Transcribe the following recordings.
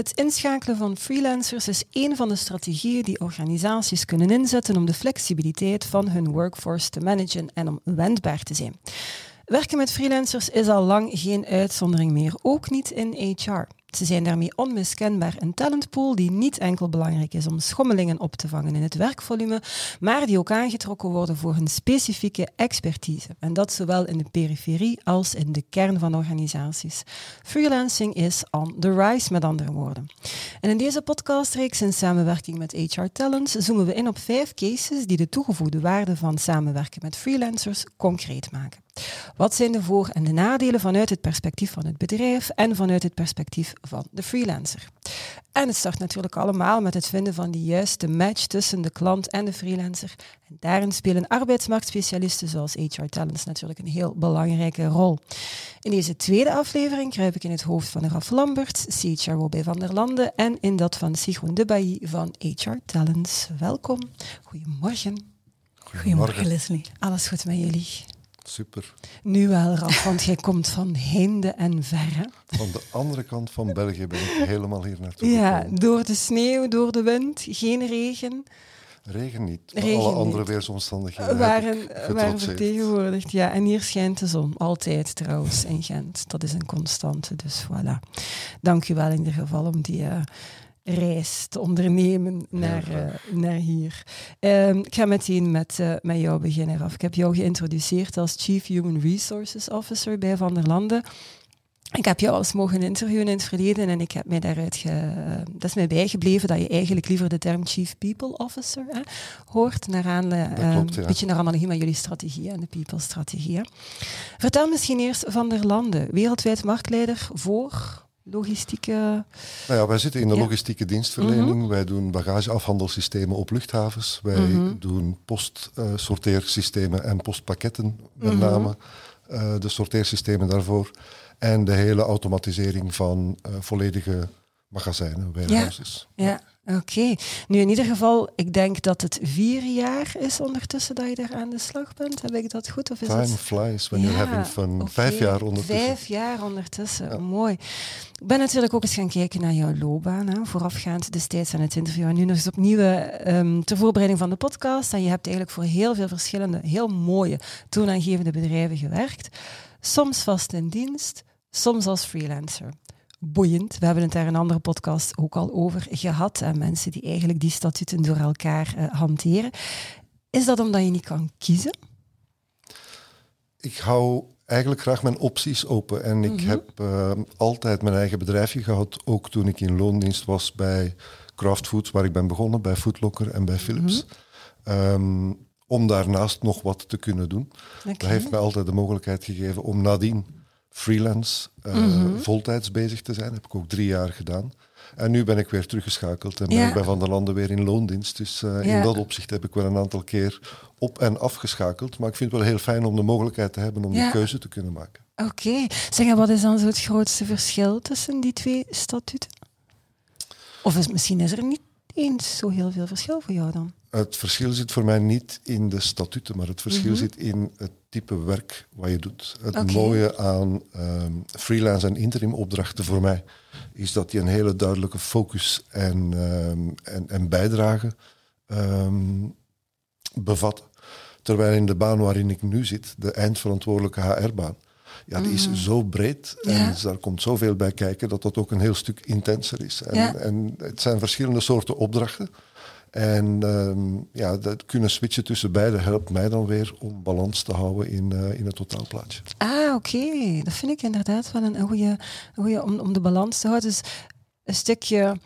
Het inschakelen van freelancers is een van de strategieën die organisaties kunnen inzetten om de flexibiliteit van hun workforce te managen en om wendbaar te zijn. Werken met freelancers is al lang geen uitzondering meer, ook niet in HR. Ze zijn daarmee onmiskenbaar een talentpool die niet enkel belangrijk is om schommelingen op te vangen in het werkvolume, maar die ook aangetrokken worden voor hun specifieke expertise. En dat zowel in de periferie als in de kern van organisaties. Freelancing is on the rise, met andere woorden. En in deze podcastreeks in samenwerking met HR Talents zoomen we in op vijf cases die de toegevoegde waarde van samenwerken met freelancers concreet maken. Wat zijn de voor- en de nadelen vanuit het perspectief van het bedrijf en vanuit het perspectief van de freelancer? En het start natuurlijk allemaal met het vinden van de juiste match tussen de klant en de freelancer. En daarin spelen arbeidsmarktspecialisten zoals HR Talents natuurlijk een heel belangrijke rol. In deze tweede aflevering kruip ik in het hoofd van Raf Lambert, CHRO bij Van der Landen en in dat van Sigroen de Bailly van HR Talents. Welkom. Goedemorgen. Goedemorgen Leslie. Alles goed met jullie? Super. Nu wel, Raf, want jij komt van heinde en verre. Van de andere kant van België ben ik helemaal hier naartoe Ja, gekomen. door de sneeuw, door de wind, geen regen. Regen niet, Regen alle andere niet. weersomstandigheden waren, waren vertegenwoordigd. Ja, en hier schijnt de zon. Altijd trouwens in Gent. Dat is een constante, dus voilà. Dank u wel in ieder geval om die eh, reis te ondernemen naar, eh, naar hier. Ehm, ik ga meteen met, eh, met jou beginnen, Raf. Ik heb jou geïntroduceerd als Chief Human Resources Officer bij Van der Landen. Ik heb jou al eens mogen interviewen in het verleden en ik heb mij daaruit ge, eh, dat is mij bijgebleven dat je eigenlijk liever de term Chief People Officer hè, hoort, naar aan, eh, Dat eh, klopt, ja. een beetje naar analogie met jullie strategie en de people-strategie. Vertel misschien eerst Van der Landen, wereldwijd marktleider voor logistieke... Nou ja, wij zitten in de Ja. logistieke dienstverlening. Wij doen bagageafhandelssystemen op luchthavens. Wij Mhm. doen postsorteersystemen en postpakketten, met Mhm. name. eh, de sorteersystemen daarvoor. En de hele automatisering van eh, volledige magazijnen, warehouses. Ja, oké. Nu in ieder geval, ik denk dat het vier jaar is ondertussen dat je daar aan de slag bent. Heb ik dat goed? Of is Time het... flies when you're Ja, having fun. Vijf jaar ondertussen. Vijf jaar ondertussen, Ja. mooi. Ik ben natuurlijk ook eens gaan kijken naar jouw loopbaan, hè, voorafgaand destijds aan het interview. En nu nog eens opnieuw ehm, ter voorbereiding van de podcast. En je hebt eigenlijk voor heel veel verschillende, heel mooie, toonaangevende bedrijven gewerkt. Soms vast in dienst, soms als freelancer. Boeiend. We hebben het daar in een andere podcast ook al over gehad. En mensen die eigenlijk die statuten door elkaar eh, hanteren. Is dat omdat je niet kan kiezen? Ik hou eigenlijk graag mijn opties open. En ik Mhm. heb eh, altijd mijn eigen bedrijfje gehad, ook toen ik in loondienst was bij Kraft Foods, waar ik ben begonnen, bij Foodlocker en bij Philips. Ehm, om daarnaast nog wat te kunnen doen. Dat heeft mij altijd de mogelijkheid gegeven om nadien freelance, eh, Mhm. voltijds bezig te zijn. heb ik ook drie jaar gedaan. En nu ben ik weer teruggeschakeld en ben Ja. ik bij Van der Landen weer in loondienst. Dus eh, Ja. in dat opzicht heb ik wel een aantal keer op- en afgeschakeld. Maar ik vind het wel heel fijn om de mogelijkheid te hebben om Ja. die keuze te kunnen maken. Oké. Zeg, en wat is dan zo het grootste verschil tussen die twee statuten? Of is, misschien is er niet eens zo heel veel verschil voor jou dan? Het verschil zit voor mij niet in de statuten, maar het verschil Mhm. zit in het type werk wat je doet. Het mooie aan ehm, freelance en interim opdrachten voor mij is dat die een hele duidelijke focus en, ehm, en, en bijdrage ehm, bevatten. Terwijl in de baan waarin ik nu zit, de eindverantwoordelijke HR-baan, ja, die is zo breed Mhm. Ja. en daar komt zoveel bij kijken dat dat ook een heel stuk intenser is. En, Ja. en het zijn verschillende soorten opdrachten. En ehm, ja, dat kunnen switchen tussen beide helpt mij dan weer om balans te houden in, eh, in het totaalplaatje. Ah, oké. Dat vind ik inderdaad wel een, goede om, om de balans te houden. Dus een stukje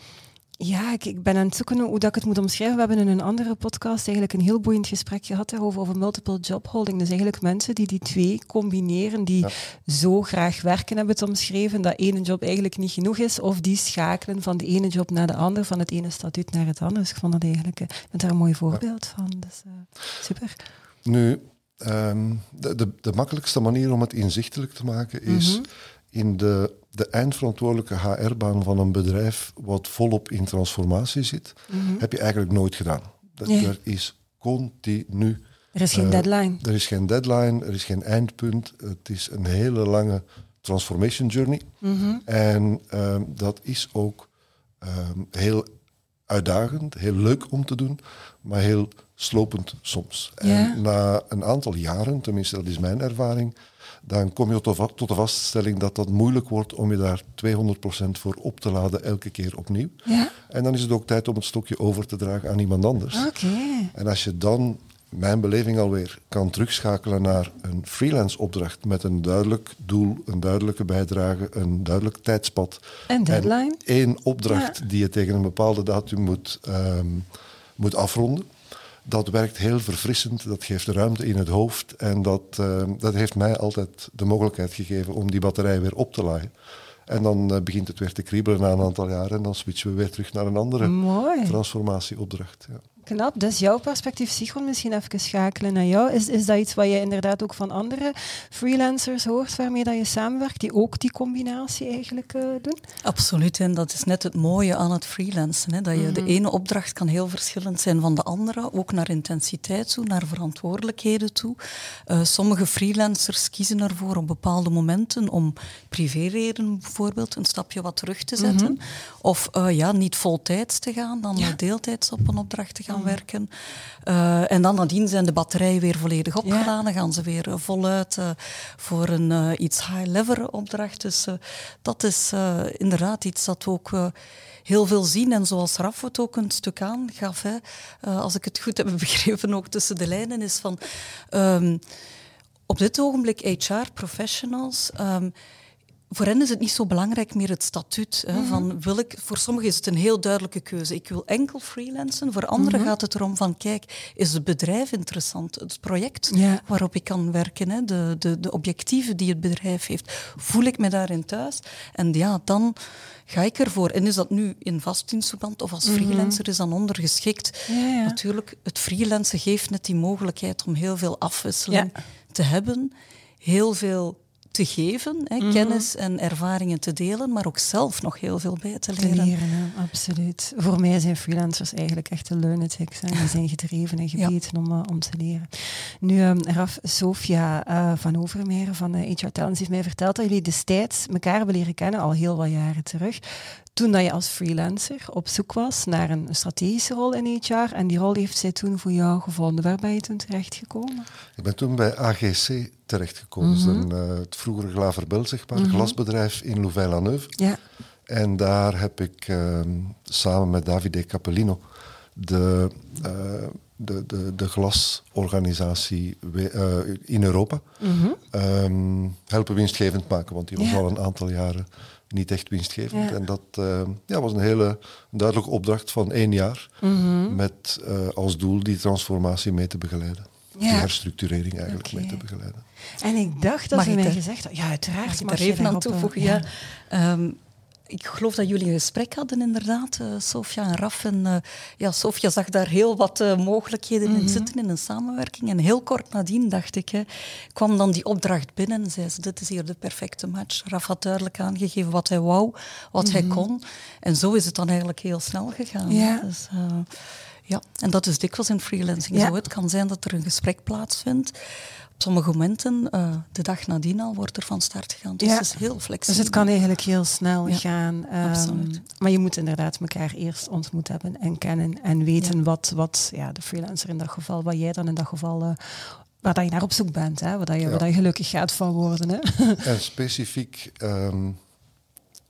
Ja, ik, ik, ben aan het zoeken hoe dat ik het moet omschrijven. We hebben in een andere podcast eigenlijk een heel boeiend gesprek gehad daarover, over multiple job holding. Dus eigenlijk mensen die die twee combineren, die zo graag werken, hebben het omschreven, dat ene job eigenlijk niet genoeg is, of die schakelen van de ene job naar de andere, van het ene statuut naar het andere. Dus ik vond dat eigenlijk daar een mooi voorbeeld van. Dus uh, super. Nu, um, de, de, de, makkelijkste manier om het inzichtelijk te maken is mm -hmm. in de de eindverantwoordelijke HR-baan van een bedrijf wat volop in transformatie zit, mm -hmm. heb je eigenlijk nooit gedaan. Dat, Nee. Er is continu. Er is geen eh, deadline. Er is geen deadline, er is geen eindpunt. Het is een hele lange transformation journey. Mhm. En ehm, dat is ook ehm, heel uitdagend, heel leuk om te doen, maar heel slopend soms. Ja. En na een aantal jaren, tenminste dat is mijn ervaring, dan kom je tot, de vaststelling dat dat moeilijk wordt om je daar 200% voor op te laden elke keer opnieuw. Ja, En dan is het ook tijd om het stokje over te dragen aan iemand anders. oké. En als je dan, mijn beleving alweer, kan terugschakelen naar een freelance opdracht met een duidelijk doel, een duidelijke bijdrage, een duidelijk tijdspad. Een deadline. En één opdracht die je tegen een bepaalde datum moet, ehm, moet afronden. Dat werkt heel verfrissend, dat geeft ruimte in het hoofd en dat, ehm, dat heeft mij altijd de mogelijkheid gegeven om die batterij weer op te laden. En dan eh, begint het weer te kriebelen na een aantal jaren en dan switchen we weer terug naar een andere Mooi. transformatieopdracht. Ja. Knap. Dus jouw perspectief, Sigon, misschien even schakelen naar jou. Is, is dat iets wat je inderdaad ook van andere freelancers hoort waarmee dat je samenwerkt, die ook die combinatie eigenlijk eh, doen? Absoluut, en dat is net het mooie aan het freelancen. Hè, dat je de ene opdracht kan heel verschillend zijn van de andere, ook naar intensiteit toe, naar verantwoordelijkheden toe. Uh, sommige freelancers kiezen ervoor op bepaalde momenten om privéreden bijvoorbeeld een stapje wat terug te zetten. Of uh, ja, niet voltijds te gaan, dan Ja. deeltijds op een opdracht te gaan werken. Uh, en dan nadien zijn de batterijen weer volledig opgeladen, gaan ze weer voluit uh, voor een uh, iets high-level opdracht. Dus dat is inderdaad iets dat we ook heel veel zien. En zoals Raf het ook een stuk aangaf, hè, als ik het goed heb begrepen, ook tussen de lijnen, is van um, op dit ogenblik HR-professionals. Um, voor hen is het niet zo belangrijk meer het statuut. Hè, mm -hmm. van wil ik, voor sommigen is het een heel duidelijke keuze. Ik wil enkel freelancen. Voor anderen mm -hmm. gaat het erom van, kijk, is het bedrijf interessant? Het project ja. waarop ik kan werken, hè, de, de, de objectieven die het bedrijf heeft, voel ik me daarin thuis? En ja, dan ga ik ervoor. En is dat nu in vastdienstverband of als freelancer, mm -hmm. is dan ondergeschikt. Ja, ja. Natuurlijk, het freelancen geeft net die mogelijkheid om heel veel afwisseling te hebben. Heel veel geven, hè, -hmm. kennis en ervaringen te delen, maar ook zelf nog heel veel bij te leren. Te leren, hè? absoluut. Voor mij zijn freelancers eigenlijk echt de lunatics. Hè? Die zijn gedreven en gebeten ja. om, uh, om te leren. Nu, um, Raf, Sofia uh, van Overmeijer van HR Talents heeft mij verteld dat jullie destijds elkaar hebben leren kennen, al heel wat jaren terug. Toen dat je als freelancer op zoek was naar een strategische rol in HR en die rol heeft zij toen voor jou gevonden. Waar ben je toen terechtgekomen? Ik ben toen bij AGC terechtgekomen. Mm -hmm. Dat is een, uh, het vroegere Glaverbel, zeg maar, mm -hmm. glasbedrijf in Louvain-la-Neuve. Ja. En daar heb ik uh, samen met Davide Capellino de, uh, de, de, de glasorganisatie in Europa mm -hmm. um, helpen winstgevend maken, want die was ja. al een aantal jaren niet echt winstgevend. Ja. En dat uh, ja, was een hele duidelijke opdracht van één jaar Mhm. met uh, als doel die transformatie mee te begeleiden. Ja. Die herstructurering eigenlijk okay. mee te begeleiden. En ik dacht dat Mag ze mij gezegd had, ja uiteraard. Mag ik daar even aan toevoegen? Ja. ja. Um, ik geloof dat jullie een gesprek hadden, inderdaad, uh, Sofia en Raf. En uh, ja, Sofia zag daar heel wat uh, mogelijkheden in zitten in een samenwerking. En heel kort nadien, dacht ik, hè, kwam dan die opdracht binnen en zei ze, dit is hier de perfecte match. Raf had duidelijk aangegeven wat hij wou, wat hij kon. En zo is het dan eigenlijk heel snel gegaan. Ja. Dus, ja, en dat is dikwijls in freelancing ja. zo. Het kan zijn dat er een gesprek plaatsvindt. Sommige momenten, uh, de dag nadien al, wordt er van start gegaan. Dus ja. het is heel flexibel. Dus het kan eigenlijk heel snel ja, gaan. Um, absoluut. Maar je moet inderdaad elkaar eerst ontmoet hebben en kennen en weten wat, wat ja, de freelancer in dat geval, wat jij dan in dat geval... Uh, waar dat je naar op zoek bent, hè? Waar, dat je, waar dat je gelukkig gaat van worden. Hè? En specifiek um,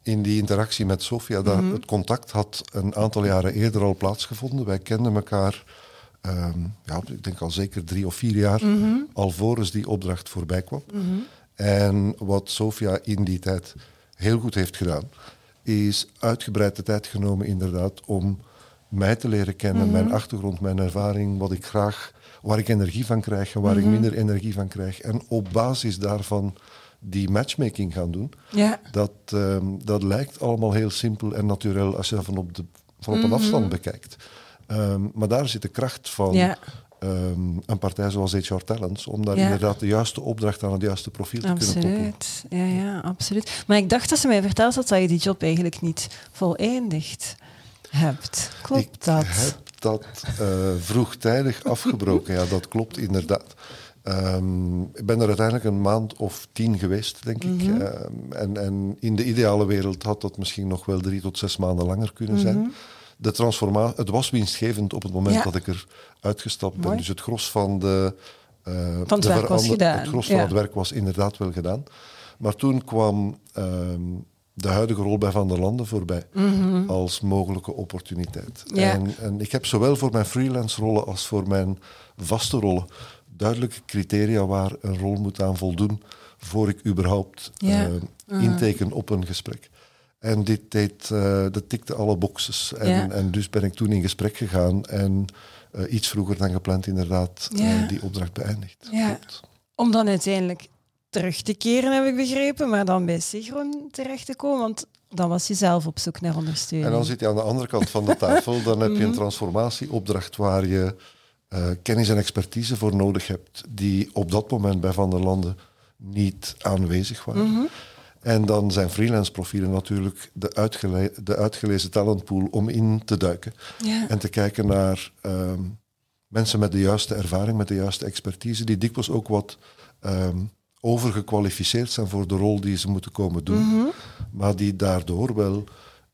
in die interactie met Sofia, mm -hmm. het contact had een aantal jaren eerder al plaatsgevonden. Wij kenden elkaar, um, ja, ik denk al zeker drie of vier jaar, Mhm. mm -hmm. alvorens die opdracht voorbij kwam. Mm -hmm. En wat Sofia in die tijd heel goed heeft gedaan, is uitgebreid de tijd genomen inderdaad om mij te leren kennen, mijn achtergrond, mijn ervaring, wat ik graag, waar ik energie van krijg en waar ik minder energie van krijg. En op basis daarvan die matchmaking gaan doen. Ja. Dat, ehm, dat lijkt allemaal heel simpel en natuurlijk als je dat van op, de, van op een afstand bekijkt. Ehm, maar daar zit de kracht van Ja. ehm, een partij zoals HR Talents, om daar Ja. inderdaad de juiste opdracht aan het juiste profiel te kunnen koppelen. Absoluut. Ja, ja, absoluut. Maar ik dacht dat ze mij verteld had dat je die job eigenlijk niet voleindigd hebt. Klopt ik dat? heb dat eh, vroegtijdig afgebroken, ja, dat klopt inderdaad. Ehm, ik ben er uiteindelijk een maand of tien geweest, denk ik. Mhm. En, en in de ideale wereld had dat misschien nog wel drie tot zes maanden langer kunnen zijn. De transformatie, het was winstgevend op het moment Mhm. Ja. dat ik er uitgestapt ben. Mooi. Dus het gros van de, eh, Van het de werk was verander- gedaan, Het gros ja. van het werk was inderdaad wel gedaan. Maar toen kwam ehm, de huidige rol bij Van der Landen voorbij als mogelijke opportuniteit. Mhm. Ja. En, en ik heb zowel voor mijn freelance rollen als voor mijn vaste rollen duidelijke criteria waar een rol moet aan voldoen voor ik überhaupt Ja. eh, inteken op een gesprek. En dit deed, eh, dat tikte alle boxes. En, Ja. en dus ben ik toen in gesprek gegaan en eh, iets vroeger dan gepland inderdaad eh, die opdracht beëindigd. Ja. Klopt. Om dan uiteindelijk terug te keren, heb ik begrepen, maar dan bij Sigron terecht te komen, want dan was je zelf op zoek naar ondersteuning. En dan zit je aan de andere kant van de tafel. Dan heb je een transformatieopdracht waar je kennis en expertise voor nodig hebt, die op dat moment bij Van der Landen niet aanwezig waren. En dan zijn freelance profielen natuurlijk de, uitgele de uitgelezen talentpool om in te duiken. Ja. En te kijken naar ehm, mensen met de juiste ervaring, met de juiste expertise, die dikwijls ook wat ehm, overgekwalificeerd zijn voor de rol die ze moeten komen doen, Mhm. maar die daardoor wel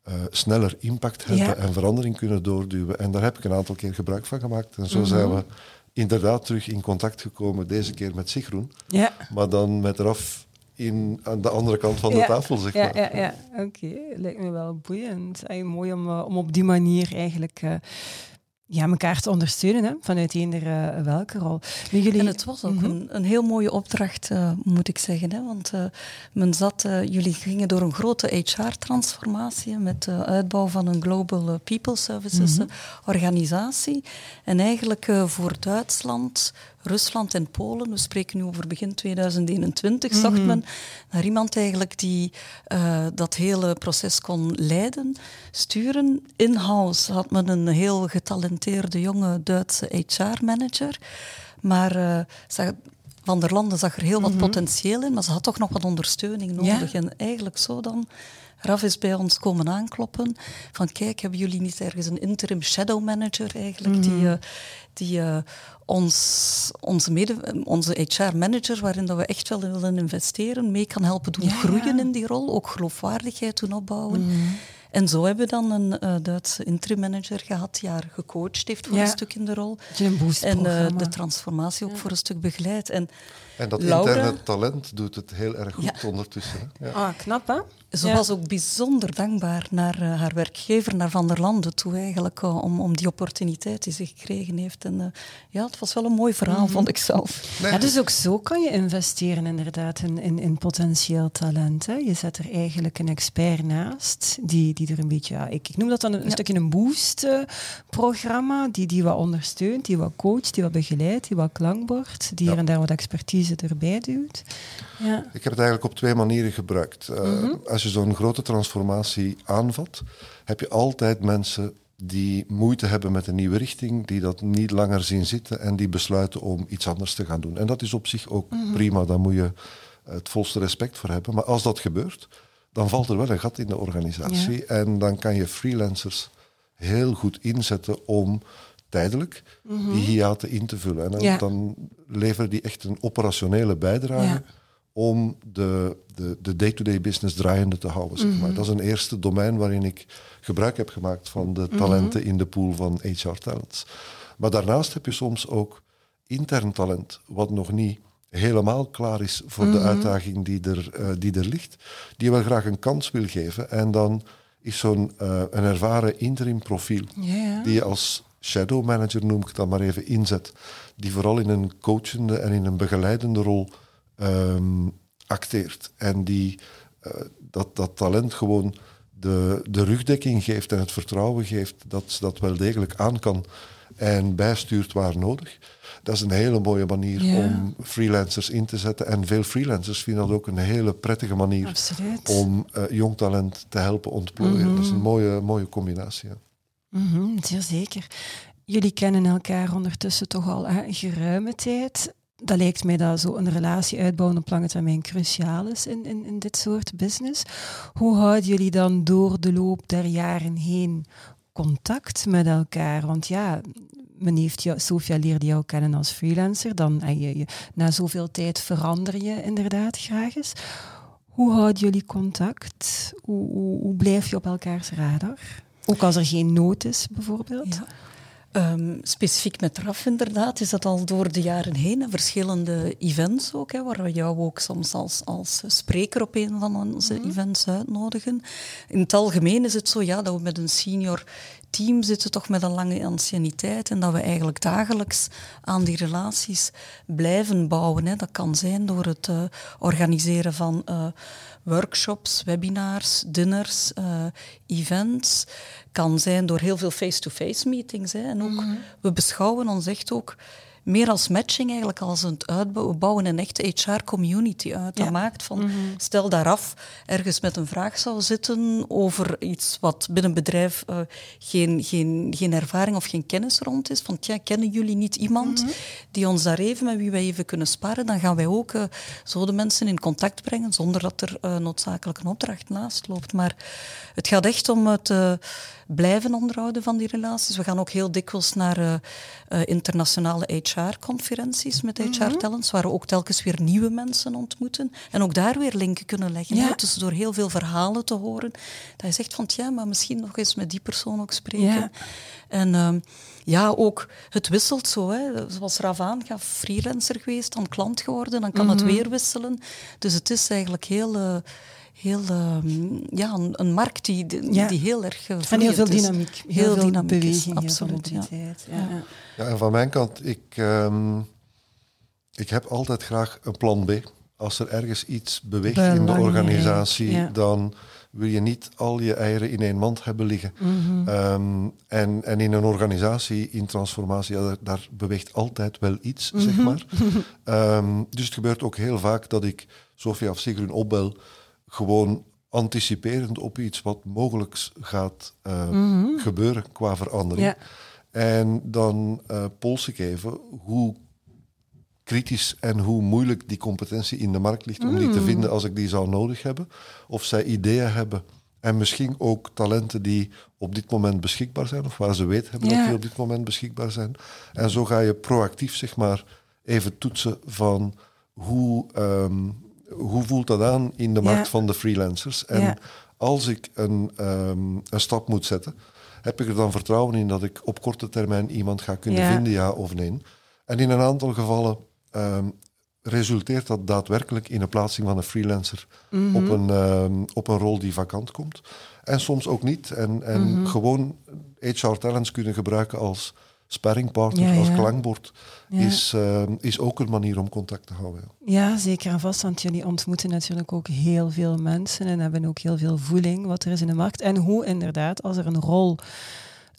eh, sneller impact hebben Ja. en verandering kunnen doorduwen. En daar heb ik een aantal keer gebruik van gemaakt. En zo Mhm. zijn we inderdaad terug in contact gekomen, deze keer met Sigroen, Ja. maar dan met eraf in, aan de andere kant van de Ja. tafel, zeg Ja, maar. ja, ja. oké. Lijkt me wel boeiend. Ay, mooi om, eh, om op die manier eigenlijk eh, ja, elkaar te ondersteunen, hè, vanuit eender welke rol. Nu, jullie... En het was ook Mhm. een, een heel mooie opdracht, eh, moet ik zeggen. Hè? Want eh, men zat, eh, jullie gingen door een grote HR-transformatie met de uitbouw van een Global People Services Mhm. organisatie. En eigenlijk eh, voor Duitsland, Rusland en Polen, we spreken nu over begin 2021, Mhm. zocht men naar iemand eigenlijk die eh, dat hele proces kon leiden, sturen. In-house had men een heel getalenteerde jonge Duitse HR-manager. Maar eh, zag- Van der Landen zag er heel wat potentieel in, maar ze had toch nog wat ondersteuning Mhm. Ja. nodig. En eigenlijk zo dan. Raf is bij ons komen aankloppen van kijk, hebben jullie niet ergens een interim shadow manager eigenlijk Mhm. die, eh, die eh, ons, onze, mede, onze HR-manager, waarin dat we echt wel willen investeren, mee kan helpen doen Ja, groeien in die rol, ook geloofwaardigheid doen opbouwen. Mhm. En zo hebben we dan een eh, Duitse interim manager gehad die haar gecoacht heeft voor Ja. een stuk in de rol. En de transformatie ook voor een stuk begeleid. En En dat Laura- interne talent doet het heel erg goed Ja. ondertussen. Hè? Ja. Ah, knap, hè? Ze Ja. was ook bijzonder dankbaar naar eh, haar werkgever, naar Van der Landen toe eigenlijk, eh, om, om die opportuniteit die ze gekregen heeft. En eh, ja, het was wel een mooi verhaal, Mhm. vond ik zelf. Nee, Ja, dus ook zo kan je investeren inderdaad in, in, in potentieel talent. Hè. Je zet er eigenlijk een expert naast, die, die er een beetje, ja, ik, ik noem dat dan een, Ja. stukje een boost-programma, die, die wat ondersteunt, die wat coacht, die wat begeleidt, die wat klankbord, die Ja. hier en daar wat expertise erbij duwt. Ja. Ik heb het eigenlijk op twee manieren gebruikt. Eh, Mhm. Als je zo'n grote transformatie aanvat, heb je altijd mensen die moeite hebben met een nieuwe richting, die dat niet langer zien zitten en die besluiten om iets anders te gaan doen. En dat is op zich ook Mhm. prima, daar moet je het volste respect voor hebben. Maar als dat gebeurt, dan valt er wel een gat in de organisatie en dan kan je freelancers heel goed inzetten om tijdelijk die hiaten in te vullen. En dan, Mhm. Ja. dan leveren die echt een operationele bijdrage Ja. om de, de, de day-to-day business draaiende te houden. Zeg Mhm. Dat is een eerste domein waarin ik gebruik heb gemaakt van de talenten in de pool van HR Talents. Maar daarnaast heb je soms ook intern talent, wat nog niet helemaal klaar is voor Mhm. de uitdaging die er, eh, die er ligt, die wel graag een kans wil geven. En dan is zo'n eh, een ervaren interim profiel die je als shadow manager, noem ik het dan maar even, inzet. Die vooral in een coachende en in een begeleidende rol ehm, acteert. En die eh, dat, dat talent gewoon de, de rugdekking geeft en het vertrouwen geeft dat ze dat wel degelijk aan kan en bijstuurt waar nodig. Dat is een hele mooie manier om freelancers in te zetten. En veel freelancers vinden dat ook een hele prettige manier Absoluut. om uh, jong talent te helpen ontplooien. Mhm. Dat is een mooie, mooie combinatie. Ja. Mhm, zeer zeker. Jullie kennen elkaar ondertussen toch al hè, geruime tijd. Dat lijkt mij dat een relatie uitbouwen op lange termijn cruciaal is in, in, in dit soort business. Hoe houden jullie dan door de loop der jaren heen contact met elkaar? Want ja, men heeft Sophia leerde jou kennen als freelancer, dan je, na zoveel tijd verander je inderdaad graag eens. Hoe houden jullie contact? Hoe, hoe blijf je op elkaars radar? Ook als er geen nood is, bijvoorbeeld? Ja. Um, specifiek met RAF inderdaad is dat al door de jaren heen. Verschillende events ook, hè, waar we jou ook soms als, als spreker op een van onze mm -hmm. events uitnodigen. In het algemeen is het zo ja, dat we met een senior team zitten toch met een lange anciëniteit en dat we eigenlijk dagelijks aan die relaties blijven bouwen. Hè. Dat kan zijn door het uh, organiseren van uh, workshops, webinars, dinners, uh, events. Kan zijn door heel veel face-to-face -face meetings. Hè. En ook, mm -hmm. we beschouwen ons echt ook meer als matching eigenlijk als het uitbouwen. We bouwen een echte HR-community uit. Dat ja. maakt van, mm -hmm. stel daaraf ergens met een vraag zou zitten over iets wat binnen een bedrijf uh, geen, geen, geen ervaring of geen kennis rond is. Van, tja, kennen jullie niet iemand -hmm. die ons daar even, met wie wij even kunnen sparen? Dan gaan wij ook uh, zo de mensen in contact brengen, zonder dat er uh, noodzakelijk een opdracht naast loopt. Maar het gaat echt om het blijven onderhouden van die relaties. We gaan ook heel dikwijls naar uh, uh, internationale HR-conferenties met HR-talents, waar we ook telkens weer nieuwe mensen ontmoeten. En ook daar weer linken kunnen leggen. Ja. Dus door heel veel verhalen te horen, dat je zegt van, ja, maar misschien nog eens met die persoon ook spreken. Ja. En uh, ja, ook het wisselt zo. Hè. Zoals Ravaan gaf, freelancer geweest, dan klant geworden, dan kan het weer wisselen. Dus het is eigenlijk heel uh, heel, um, ja, een, een, markt die, die, ja. die heel erg uh, En heel veel dynamiek. Heel, heel veel dynamiek beweging, is, absoluut. Ja. Ja. Ja. ja, en van mijn kant, ik, um, ik heb altijd graag een plan B. Als er ergens iets beweegt Belangrijk. in de organisatie, dan wil je niet al je eieren in één mand hebben liggen. Mm -hmm. um, en, en in een organisatie, in transformatie, ja, daar, daar, beweegt altijd wel iets, mm -hmm. zeg maar. um, dus het gebeurt ook heel vaak dat ik Sofia of Sigrun opbel, gewoon anticiperend op iets wat mogelijk gaat uh, mm -hmm. gebeuren qua verandering. Ja. En dan uh, pols ik even hoe kritisch en hoe moeilijk die competentie in de markt ligt om die te vinden als ik die zou nodig hebben. Of zij ideeën hebben en misschien ook talenten die op dit moment beschikbaar zijn, of waar ze weten hebben ja. dat die op dit moment beschikbaar zijn. En zo ga je proactief, zeg maar, even toetsen van hoe, um, hoe voelt dat aan in de markt ja. van de freelancers. En ja. als ik een, um, een stap moet zetten, heb ik er dan vertrouwen in dat ik op korte termijn iemand ga kunnen vinden, ja of nee. En in een aantal gevallen um, resulteert dat daadwerkelijk in een plaatsing van een freelancer mm -hmm. op, een, um, op een rol die vakant komt. En soms ook niet. En, en mm -hmm. gewoon HR-talents kunnen gebruiken als sparringpartner, ja, ja. als klankbord, ja. is, uh, is ook een manier om contact te houden. Ja, zeker en vast, want jullie ontmoeten natuurlijk ook heel veel mensen en hebben ook heel veel voeling wat er is in de markt. En hoe inderdaad, als er een rol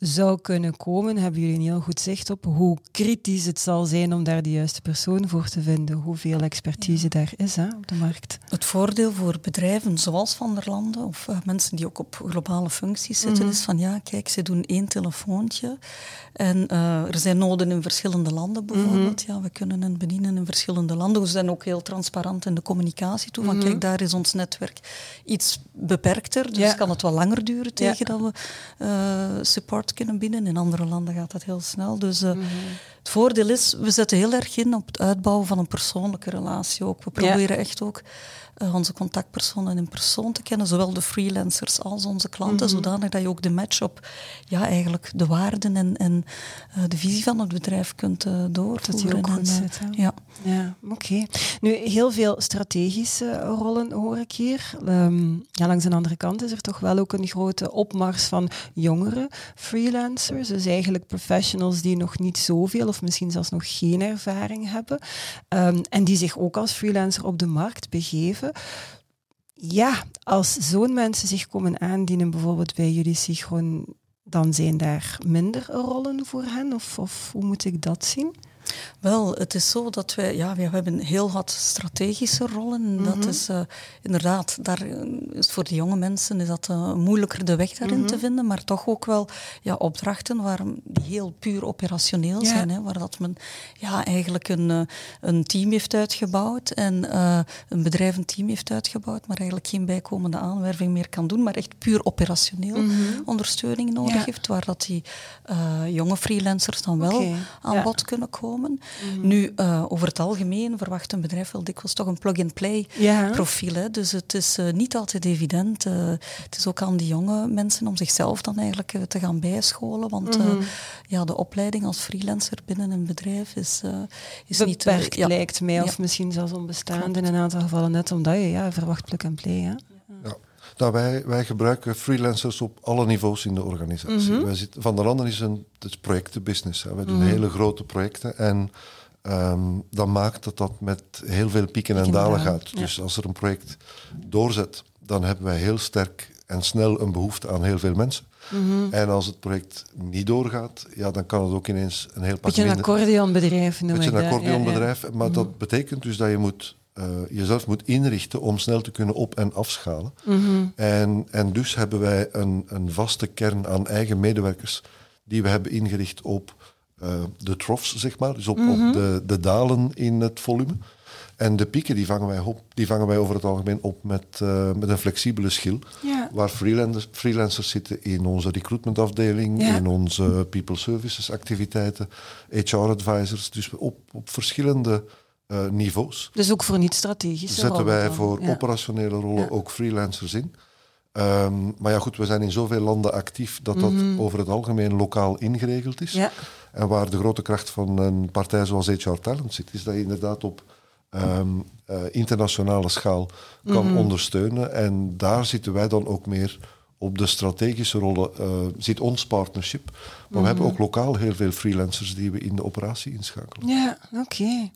zou kunnen komen, hebben jullie een heel goed zicht op hoe kritisch het zal zijn om daar de juiste persoon voor te vinden, hoeveel expertise ja. daar is hè, op de markt. Het voordeel voor bedrijven zoals Van der Landen of uh, mensen die ook op globale functies zitten, mm -hmm. is van ja, kijk, ze doen één telefoontje en uh, er zijn noden in verschillende landen bijvoorbeeld. Mm -hmm. Ja, we kunnen hen bedienen in verschillende landen. We zijn ook heel transparant in de communicatie toe, van mm -hmm. kijk, daar is ons netwerk iets beperkter, dus ja. kan het wel langer duren tegen ja. dat we uh, support kunnen bieden. In andere landen gaat dat heel snel. Dus mm -hmm. Het voordeel is, we zetten heel erg in op het uitbouwen van een persoonlijke relatie ook. We proberen ja. echt ook uh, onze contactpersonen in persoon te kennen, zowel de freelancers als onze klanten, mm -hmm. zodanig dat je ook de match op ja, eigenlijk de waarden en, en uh, de visie van het bedrijf kunt uh, doorvoeren. Dat je ook goed zit. Ja, ja oké. Okay. Nu, heel veel strategische rollen hoor ik hier. Um, ja, langs de andere kant is er toch wel ook een grote opmars van jongere freelancers, dus eigenlijk professionals die nog niet zoveel of misschien zelfs nog geen ervaring hebben um, en die zich ook als freelancer op de markt begeven. ja, als zo'n mensen zich komen aandienen, bijvoorbeeld bij jullie Sigroen, dan zijn daar minder rollen voor hen? Of, of hoe moet ik dat zien? Wel, het is zo dat wij, ja, we hebben heel wat strategische rollen. Dat mhm. is uh, inderdaad, daar is voor de jonge mensen is dat uh, moeilijker de weg daarin te mhm. vinden, maar toch ook wel ja, opdrachten waar, die heel puur operationeel zijn. Hè, waar dat men ja, eigenlijk een, een team heeft uitgebouwd en een bedrijf een team heeft uitgebouwd, maar eigenlijk geen bijkomende aanwerving meer kan doen, maar echt puur operationeel mhm. ondersteuning nodig heeft, waar dat die jonge freelancers dan wel aan bod kunnen komen. Mhm. Nu, uh, over het algemeen verwacht een bedrijf wel dikwijls toch een plug-and-play profiel. Hè? Dus het is uh, niet altijd evident. Uh, het is ook aan die jonge mensen om zichzelf dan eigenlijk te gaan bijscholen. Want mm ja, de opleiding als freelancer binnen een bedrijf is, is Beperkt, niet... Beperkt ja. lijkt mij, of misschien zelfs onbestaand in een aantal gevallen. Net omdat je ja, verwacht plug-and-play. Ja. Nou, wij, wij gebruiken freelancers op alle niveaus in de organisatie. Mhm. wij zitten, van der Landen is een het is projectenbusiness. Hè. We doen mhm. hele grote projecten en um, dat maakt dat dat met heel veel pieken en dalen gaat. Dus als er een project doorzet, dan hebben wij heel sterk en snel een behoefte aan heel veel mensen. Mhm. En als het project niet doorgaat, ja, dan kan het ook ineens een heel pak Beetje een accordeonbedrijf noem Beetje een accordeonbedrijf, maar dat betekent dus dat je moet uh, jezelf moet inrichten om snel te kunnen op- en afschalen. Mhm. en, en dus hebben wij een, een vaste kern aan eigen medewerkers die we hebben ingericht op uh, de troughs, zeg maar, dus op, op mhm. de, de, dalen in het volume. En de pieken die vangen wij, op, die vangen wij over het algemeen op met, uh, met een flexibele schil, waar freelancers, freelancers zitten in onze recruitmentafdeling, in onze people services activiteiten, HR advisors, dus op, op verschillende uh, niveaus. Dus ook voor niet-strategische Zetten wij voor operationele rollen ook freelancers in. Um, maar ja, goed, we zijn in zoveel landen actief dat dat mhm. over het algemeen lokaal ingeregeld is. Ja. En waar de grote kracht van een partij zoals HR Talent zit, is dat je inderdaad op um, uh, internationale schaal kan mhm. ondersteunen. En daar zitten wij dan ook meer op de strategische rollen uh, zit ons partnership. Maar we hebben mhm. ook lokaal heel veel freelancers die we in de operatie inschakelen. Ja, oké.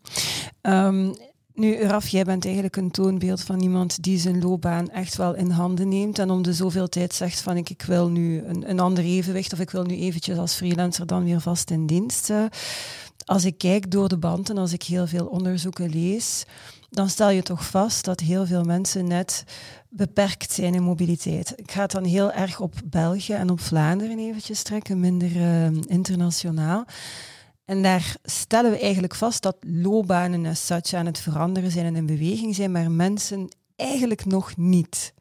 Ehm, nu, Raf, jij bent eigenlijk een toonbeeld van iemand die zijn loopbaan echt wel in handen neemt en om de zoveel tijd zegt van ik, ik wil nu een, een ander evenwicht of ik wil nu eventjes als freelancer dan weer vast in dienst. Als ik kijk door de band en als ik heel veel onderzoeken lees, dan stel je toch vast dat heel veel mensen net beperkt zijn in mobiliteit. Ik ga het dan heel erg op België en op Vlaanderen eventjes trekken, minder uh, internationaal. En daar stellen we eigenlijk vast dat loopbanen as such aan het veranderen zijn en in beweging zijn, maar mensen eigenlijk nog niet.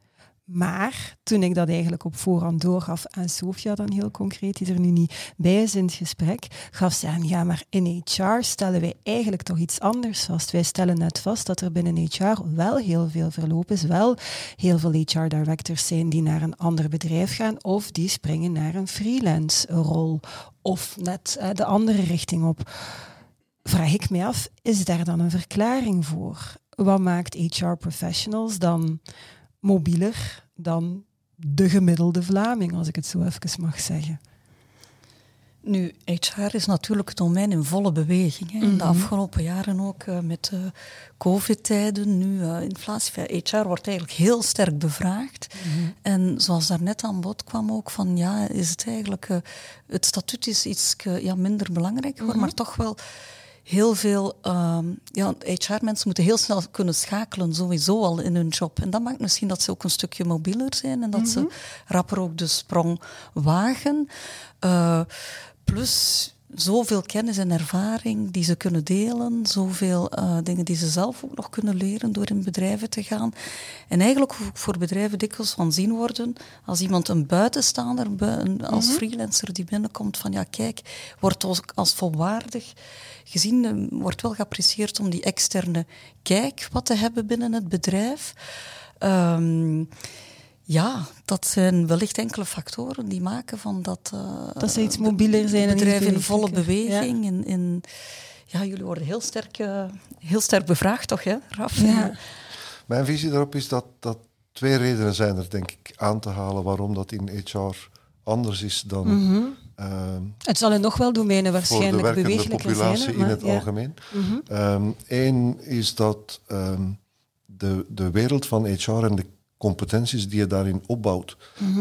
Maar toen ik dat eigenlijk op voorhand doorgaf aan Sofia, dan heel concreet, die er nu niet bij is in het gesprek, gaf ze aan, ja, maar in HR stellen wij eigenlijk toch iets anders vast. Wij stellen net vast dat er binnen HR wel heel veel verloop is, wel heel veel HR-directors zijn die naar een ander bedrijf gaan of die springen naar een freelance-rol of net uh, de andere richting op. Vraag ik me af, is daar dan een verklaring voor? Wat maakt HR-professionals dan mobieler dan de gemiddelde Vlaming, als ik het zo even mag zeggen. Nu, HR is natuurlijk het domein in volle beweging. Hè. In de mhm. afgelopen jaren ook uh, met uh, covid-tijden, nu uh, inflatie. HR wordt eigenlijk heel sterk bevraagd. Mhm. En zoals daarnet aan bod kwam ook van, ja, is het eigenlijk... het statuut is iets ja, minder belangrijk mhm. maar toch wel heel veel ehm, ja, HR-mensen moeten heel snel kunnen schakelen, sowieso al in hun job. En dat maakt misschien dat ze ook een stukje mobieler zijn en dat ze mhm. rapper ook de sprong wagen. Uh, plus zoveel kennis en ervaring die ze kunnen delen, zoveel uh, dingen die ze zelf ook nog kunnen leren door in bedrijven te gaan. En eigenlijk ook voor bedrijven dikwijls van zien worden als iemand een buitenstaander, als mhm. freelancer die binnenkomt van ja kijk, wordt als volwaardig gezien, eh, wordt wel geapprecieerd om die externe kijk wat te hebben binnen het bedrijf. Um, ja, dat zijn wellicht enkele factoren die maken van dat... Uh, dat ze iets mobieler zijn. Bedrijven in volle beweging. Ja. In, in, ja, jullie worden heel sterk, uh, heel sterk bevraagd, toch, hè, Raf? Ja. Mijn visie daarop is dat, dat twee redenen zijn er, denk ik, aan te halen waarom dat in HR anders is dan... Mm -hmm. uh, het zal in nog wel domeinen waarschijnlijk bewegelijker zijn. Voor de populatie in het ja. algemeen. Mm Eén -hmm. is dat um, de, de wereld van HR en de competenties die je daarin opbouwt,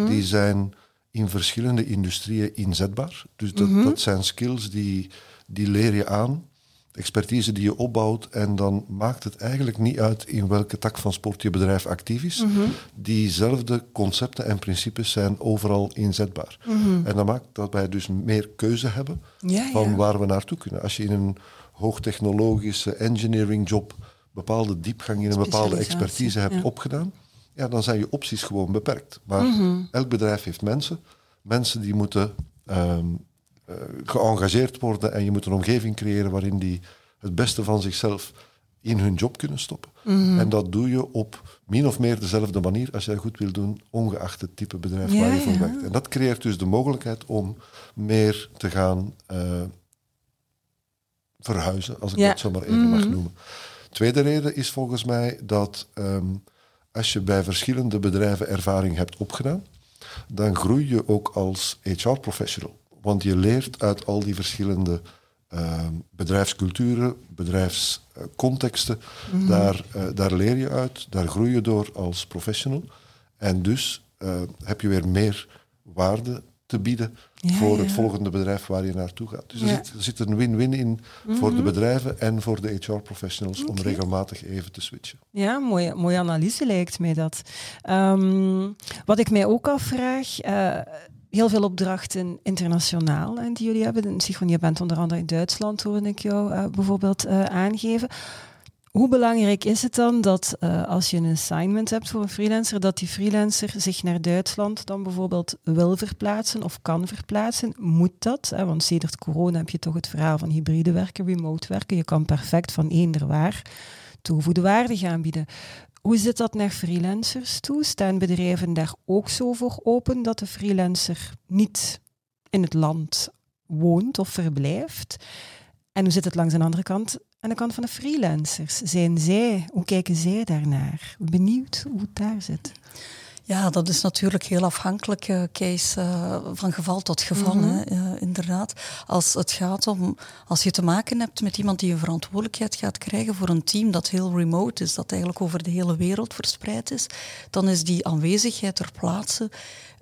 die zijn in verschillende industrieën inzetbaar. Dus dat, dat zijn skills die, die leer je aan, expertise die je opbouwt en dan maakt het eigenlijk niet uit in welke tak van sport je bedrijf actief is. Diezelfde concepten en principes zijn overal inzetbaar. En dat maakt dat wij dus meer keuze hebben Ja, van ja. waar we naartoe kunnen. Als je in een hoogtechnologische engineering job bepaalde diepgang in een bepaalde expertise hebt ja. opgedaan, ja, dan zijn je opties gewoon beperkt. Maar Mhm. elk bedrijf heeft mensen. Mensen die moeten eh, geëngageerd worden en je moet een omgeving creëren waarin die het beste van zichzelf in hun job kunnen stoppen. Mhm. En dat doe je op min of meer dezelfde manier als jij goed wil doen, ongeacht het type bedrijf Ja, waar je voor ja. werkt. En dat creëert dus de mogelijkheid om meer te gaan eh, verhuizen, als ik Ja. dat zo maar even mag Mhm. noemen. Tweede reden is volgens mij dat ehm, als je bij verschillende bedrijven ervaring hebt opgedaan, dan groei je ook als HR-professional. Want je leert uit al die verschillende ehm, bedrijfsculturen, bedrijfscontexten. Daar, eh, daar leer je uit, daar groei je door als professional. En dus eh, heb je weer meer waarde te bieden Ja, voor ja. het volgende bedrijf waar je naartoe gaat. Dus er, zit, er zit een win-win in voor de bedrijven en voor de HR-professionals om regelmatig even te switchen. Ja, mooie, mooie analyse lijkt mij dat. Ehm, wat ik mij ook afvraag, eh, heel veel opdrachten internationaal en die jullie hebben. Sigon, je bent onder andere in Duitsland, hoorde ik jou eh, bijvoorbeeld eh, aangeven. Hoe belangrijk is het dan dat eh, als je een assignment hebt voor een freelancer, dat die freelancer zich naar Duitsland dan bijvoorbeeld wil verplaatsen of kan verplaatsen? Moet dat? Hè? Want sedert corona heb je toch het verhaal van hybride werken, remote werken. Je kan perfect van eender waar toegevoegde waarde gaan bieden. Hoe zit dat naar freelancers toe? Staan bedrijven daar ook zo voor open dat de freelancer niet in het land woont of verblijft? En hoe zit het langs de andere kant, aan de kant van de freelancers? Zijn zij, hoe kijken zij daarnaar? Benieuwd hoe het daar zit. Ja, dat is natuurlijk heel afhankelijk, eh, Kees, eh, van geval tot geval. Mhm. hè, inderdaad. Als het gaat om, als je te maken hebt met iemand die een verantwoordelijkheid gaat krijgen voor een team dat heel remote is, dat eigenlijk over de hele wereld verspreid is, dan is die aanwezigheid ter plaatse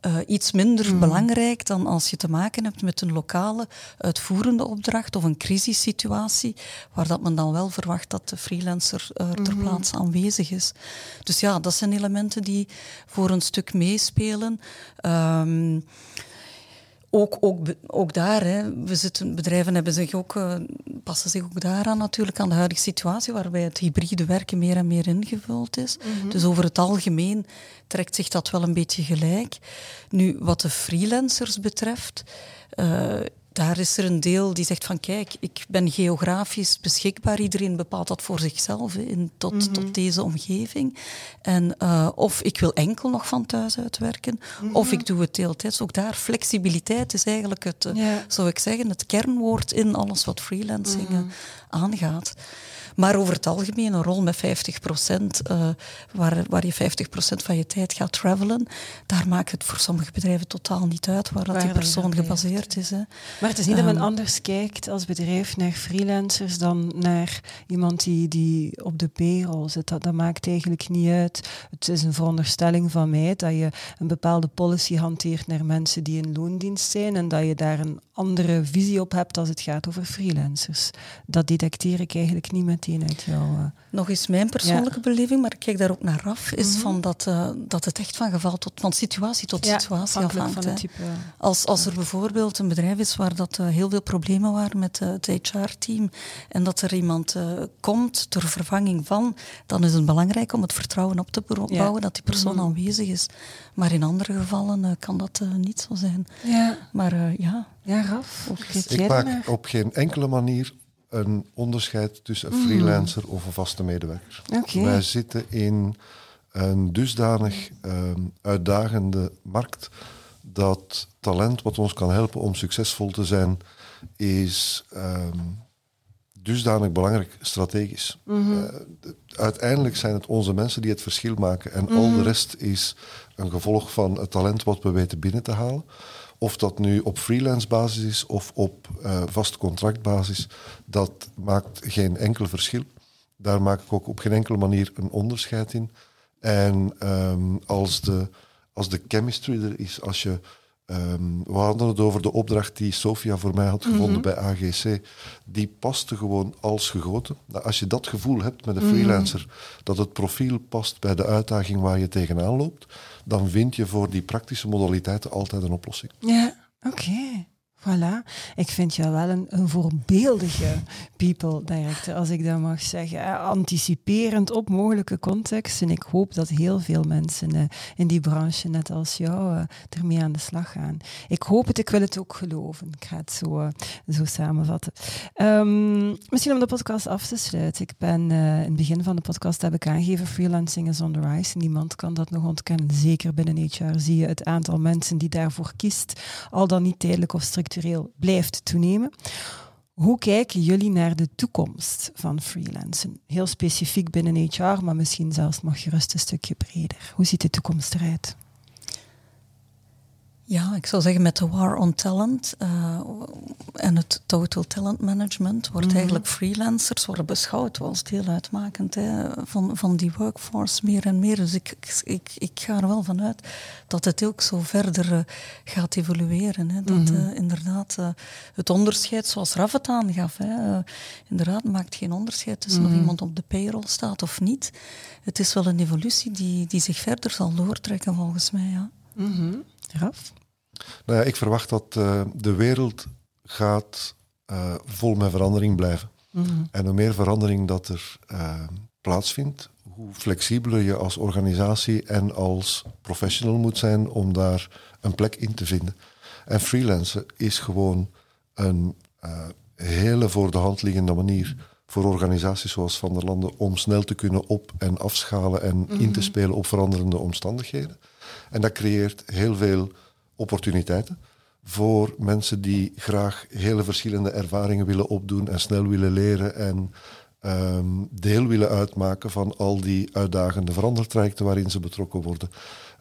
eh, iets minder belangrijk dan als je te maken hebt met een lokale uitvoerende opdracht of een crisissituatie, waar dat men dan wel verwacht dat de freelancer eh, ter plaatse aanwezig is. Dus ja, dat zijn elementen die voor een stuk meespelen. Ehm, ook, ook, ook daar, hè, we zitten, bedrijven hebben zich ook, eh, passen zich ook daaraan natuurlijk aan de huidige situatie, waarbij het hybride werken meer en meer ingevuld is. Dus over het algemeen trekt zich dat wel een beetje gelijk. Nu, wat de freelancers betreft, eh, daar is er een deel die zegt van kijk, ik ben geografisch beschikbaar. Iedereen bepaalt dat voor zichzelf hè, in, tot, tot deze omgeving. En eh, of ik wil enkel nog van thuis uitwerken, of ik doe het deeltijds. Ook daar, flexibiliteit is eigenlijk het, Ja. zou ik zeggen, het kernwoord in alles wat freelancing eh, aangaat. Maar over het algemeen een rol met 50%, eh, waar, waar je 50% van je tijd gaat travelen, daar maakt het voor sommige bedrijven totaal niet uit waar, dat die persoon gebaseerd is. Hè. Maar het is niet dat men Ehm. anders kijkt als bedrijf naar freelancers dan naar iemand die, die op de payroll zit. Dat, dat maakt eigenlijk niet uit. Het is een veronderstelling van mij dat je een bepaalde policy hanteert naar mensen die in loondienst zijn en dat je daar een andere visie op hebt als het gaat over freelancers. Dat detecteer ik eigenlijk niet meteen uit jouw... eh, Nog eens mijn persoonlijke beleving, maar ik kijk daar ook naar af, is Mhm. van dat, eh, dat het echt van geval tot van situatie tot ja, situatie afhangt. van type... Als, als er bijvoorbeeld een bedrijf is waar dat, eh, heel veel problemen waren met eh, het HR-team en dat er iemand eh, komt ter vervanging van, dan is het belangrijk om het vertrouwen op te bouwen Ja. dat die persoon Mhm. aanwezig is. Maar in andere gevallen eh, kan dat eh, niet zo zijn. Ja, Maar eh, ja, ja Raf, jij Ik maak op geen enkele manier een onderscheid tussen een Mhm. freelancer of een vaste medewerker. Wij zitten in een dusdanig ehm, uitdagende markt dat talent wat ons kan helpen om succesvol te zijn, is ehm, dusdanig belangrijk strategisch. Mhm. Eh, uiteindelijk zijn het onze mensen die het verschil maken en al Mhm. de rest is een gevolg van het talent wat we weten binnen te halen. Of dat nu op freelance basis is of op eh vast contractbasis, dat maakt geen enkel verschil. Daar maak ik ook op geen enkele manier een onderscheid in. En ehm, als, de, als de chemistry er is, als je Um, we hadden het over de opdracht die Sofia voor mij had gevonden mhm. bij AGC. Die paste gewoon als gegoten. Nou, als je dat gevoel hebt met een mhm. freelancer, dat het profiel past bij de uitdaging waar je tegenaan loopt, dan vind je voor die praktische modaliteiten altijd een oplossing. Ja. Voilà. Ik vind jou wel een, een voorbeeldige people director, als ik dat mag zeggen. Anticiperend op mogelijke contexten. Ik hoop dat heel veel mensen uh, in die branche, net als jou, uh, ermee aan de slag gaan. Ik hoop het, ik wil het ook geloven. Ik ga het zo, uh, zo samenvatten. Um, misschien om de podcast af te sluiten. Ik ben in het begin van de podcast heb ik aangegeven, freelancing is on the rise. Niemand kan dat nog ontkennen. Zeker binnen HR zie je het aantal mensen die daarvoor kiest, al dan niet tijdelijk of strikt blijft toenemen. Hoe kijken jullie naar de toekomst van freelancen? Heel specifiek binnen HR, maar misschien zelfs nog gerust een stukje breder. Hoe ziet de toekomst eruit? Ja, ik zou zeggen met de war on talent uh, en het total talent management wordt mhm. eigenlijk freelancers worden beschouwd als deel uitmakend hè, van, van die workforce meer en meer. Dus ik, ik, ik ga er wel vanuit dat het ook zo verder uh, gaat evolueren. Hè. Dat mm -hmm. inderdaad het onderscheid, zoals Raf het aangaf, hè, inderdaad maakt geen onderscheid tussen of mhm. iemand op de payroll staat of niet. Het is wel een evolutie die, die zich verder zal doortrekken volgens mij. Ja. Raf? Nou ja, ik verwacht dat uh, de wereld gaat uh, vol met verandering blijven. Mm -hmm. En hoe meer verandering dat er uh, plaatsvindt, hoe flexibeler je als organisatie en als professional moet zijn om daar een plek in te vinden. En freelancen is gewoon een hele voor de hand liggende manier voor organisaties zoals Van der Landen om snel te kunnen op- en afschalen en mm -hmm. in te spelen op veranderende omstandigheden. En dat creëert heel veel opportuniteiten voor mensen die graag hele verschillende ervaringen willen opdoen en snel willen leren en um, deel willen uitmaken van al die uitdagende verandertrajecten waarin ze betrokken worden.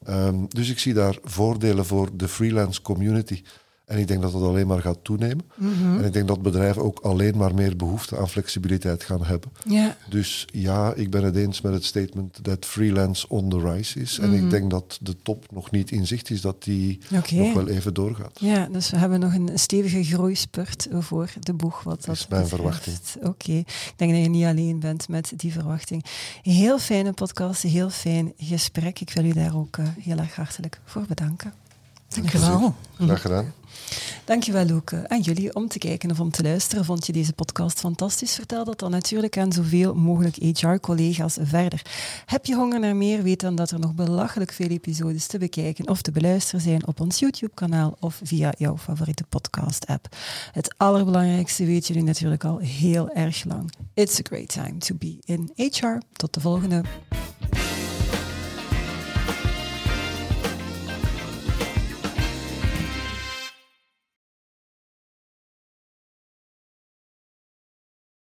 Um, dus ik zie daar voordelen voor de freelance community en ik denk dat dat alleen maar gaat toenemen. Mhm. En ik denk dat bedrijven ook alleen maar meer behoefte aan flexibiliteit gaan hebben. Ja. Dus ja, ik ben het eens met het statement dat freelance on the rise is. En ik mhm. denk dat de top nog niet in zicht is, dat die nog wel even doorgaat. Ja, dus we hebben nog een stevige groeispurt voor de boeg. Wat dat is mijn verwachting. Oké, ik denk dat je niet alleen bent met die verwachting. Heel fijne podcast, heel fijn gesprek. Ik wil u daar ook uh, heel erg hartelijk voor bedanken. Dank je wel. Graag gedaan. Dankjewel Loeke. En jullie om te kijken of om te luisteren. Vond je deze podcast fantastisch? Vertel dat dan natuurlijk aan zoveel mogelijk HR-collega's verder. Heb je honger naar meer? Weet dan dat er nog belachelijk veel episodes te bekijken of te beluisteren zijn op ons YouTube-kanaal of via jouw favoriete podcast-app. Het allerbelangrijkste weet jullie natuurlijk al heel erg lang. It's a great time to be in HR. Tot de volgende.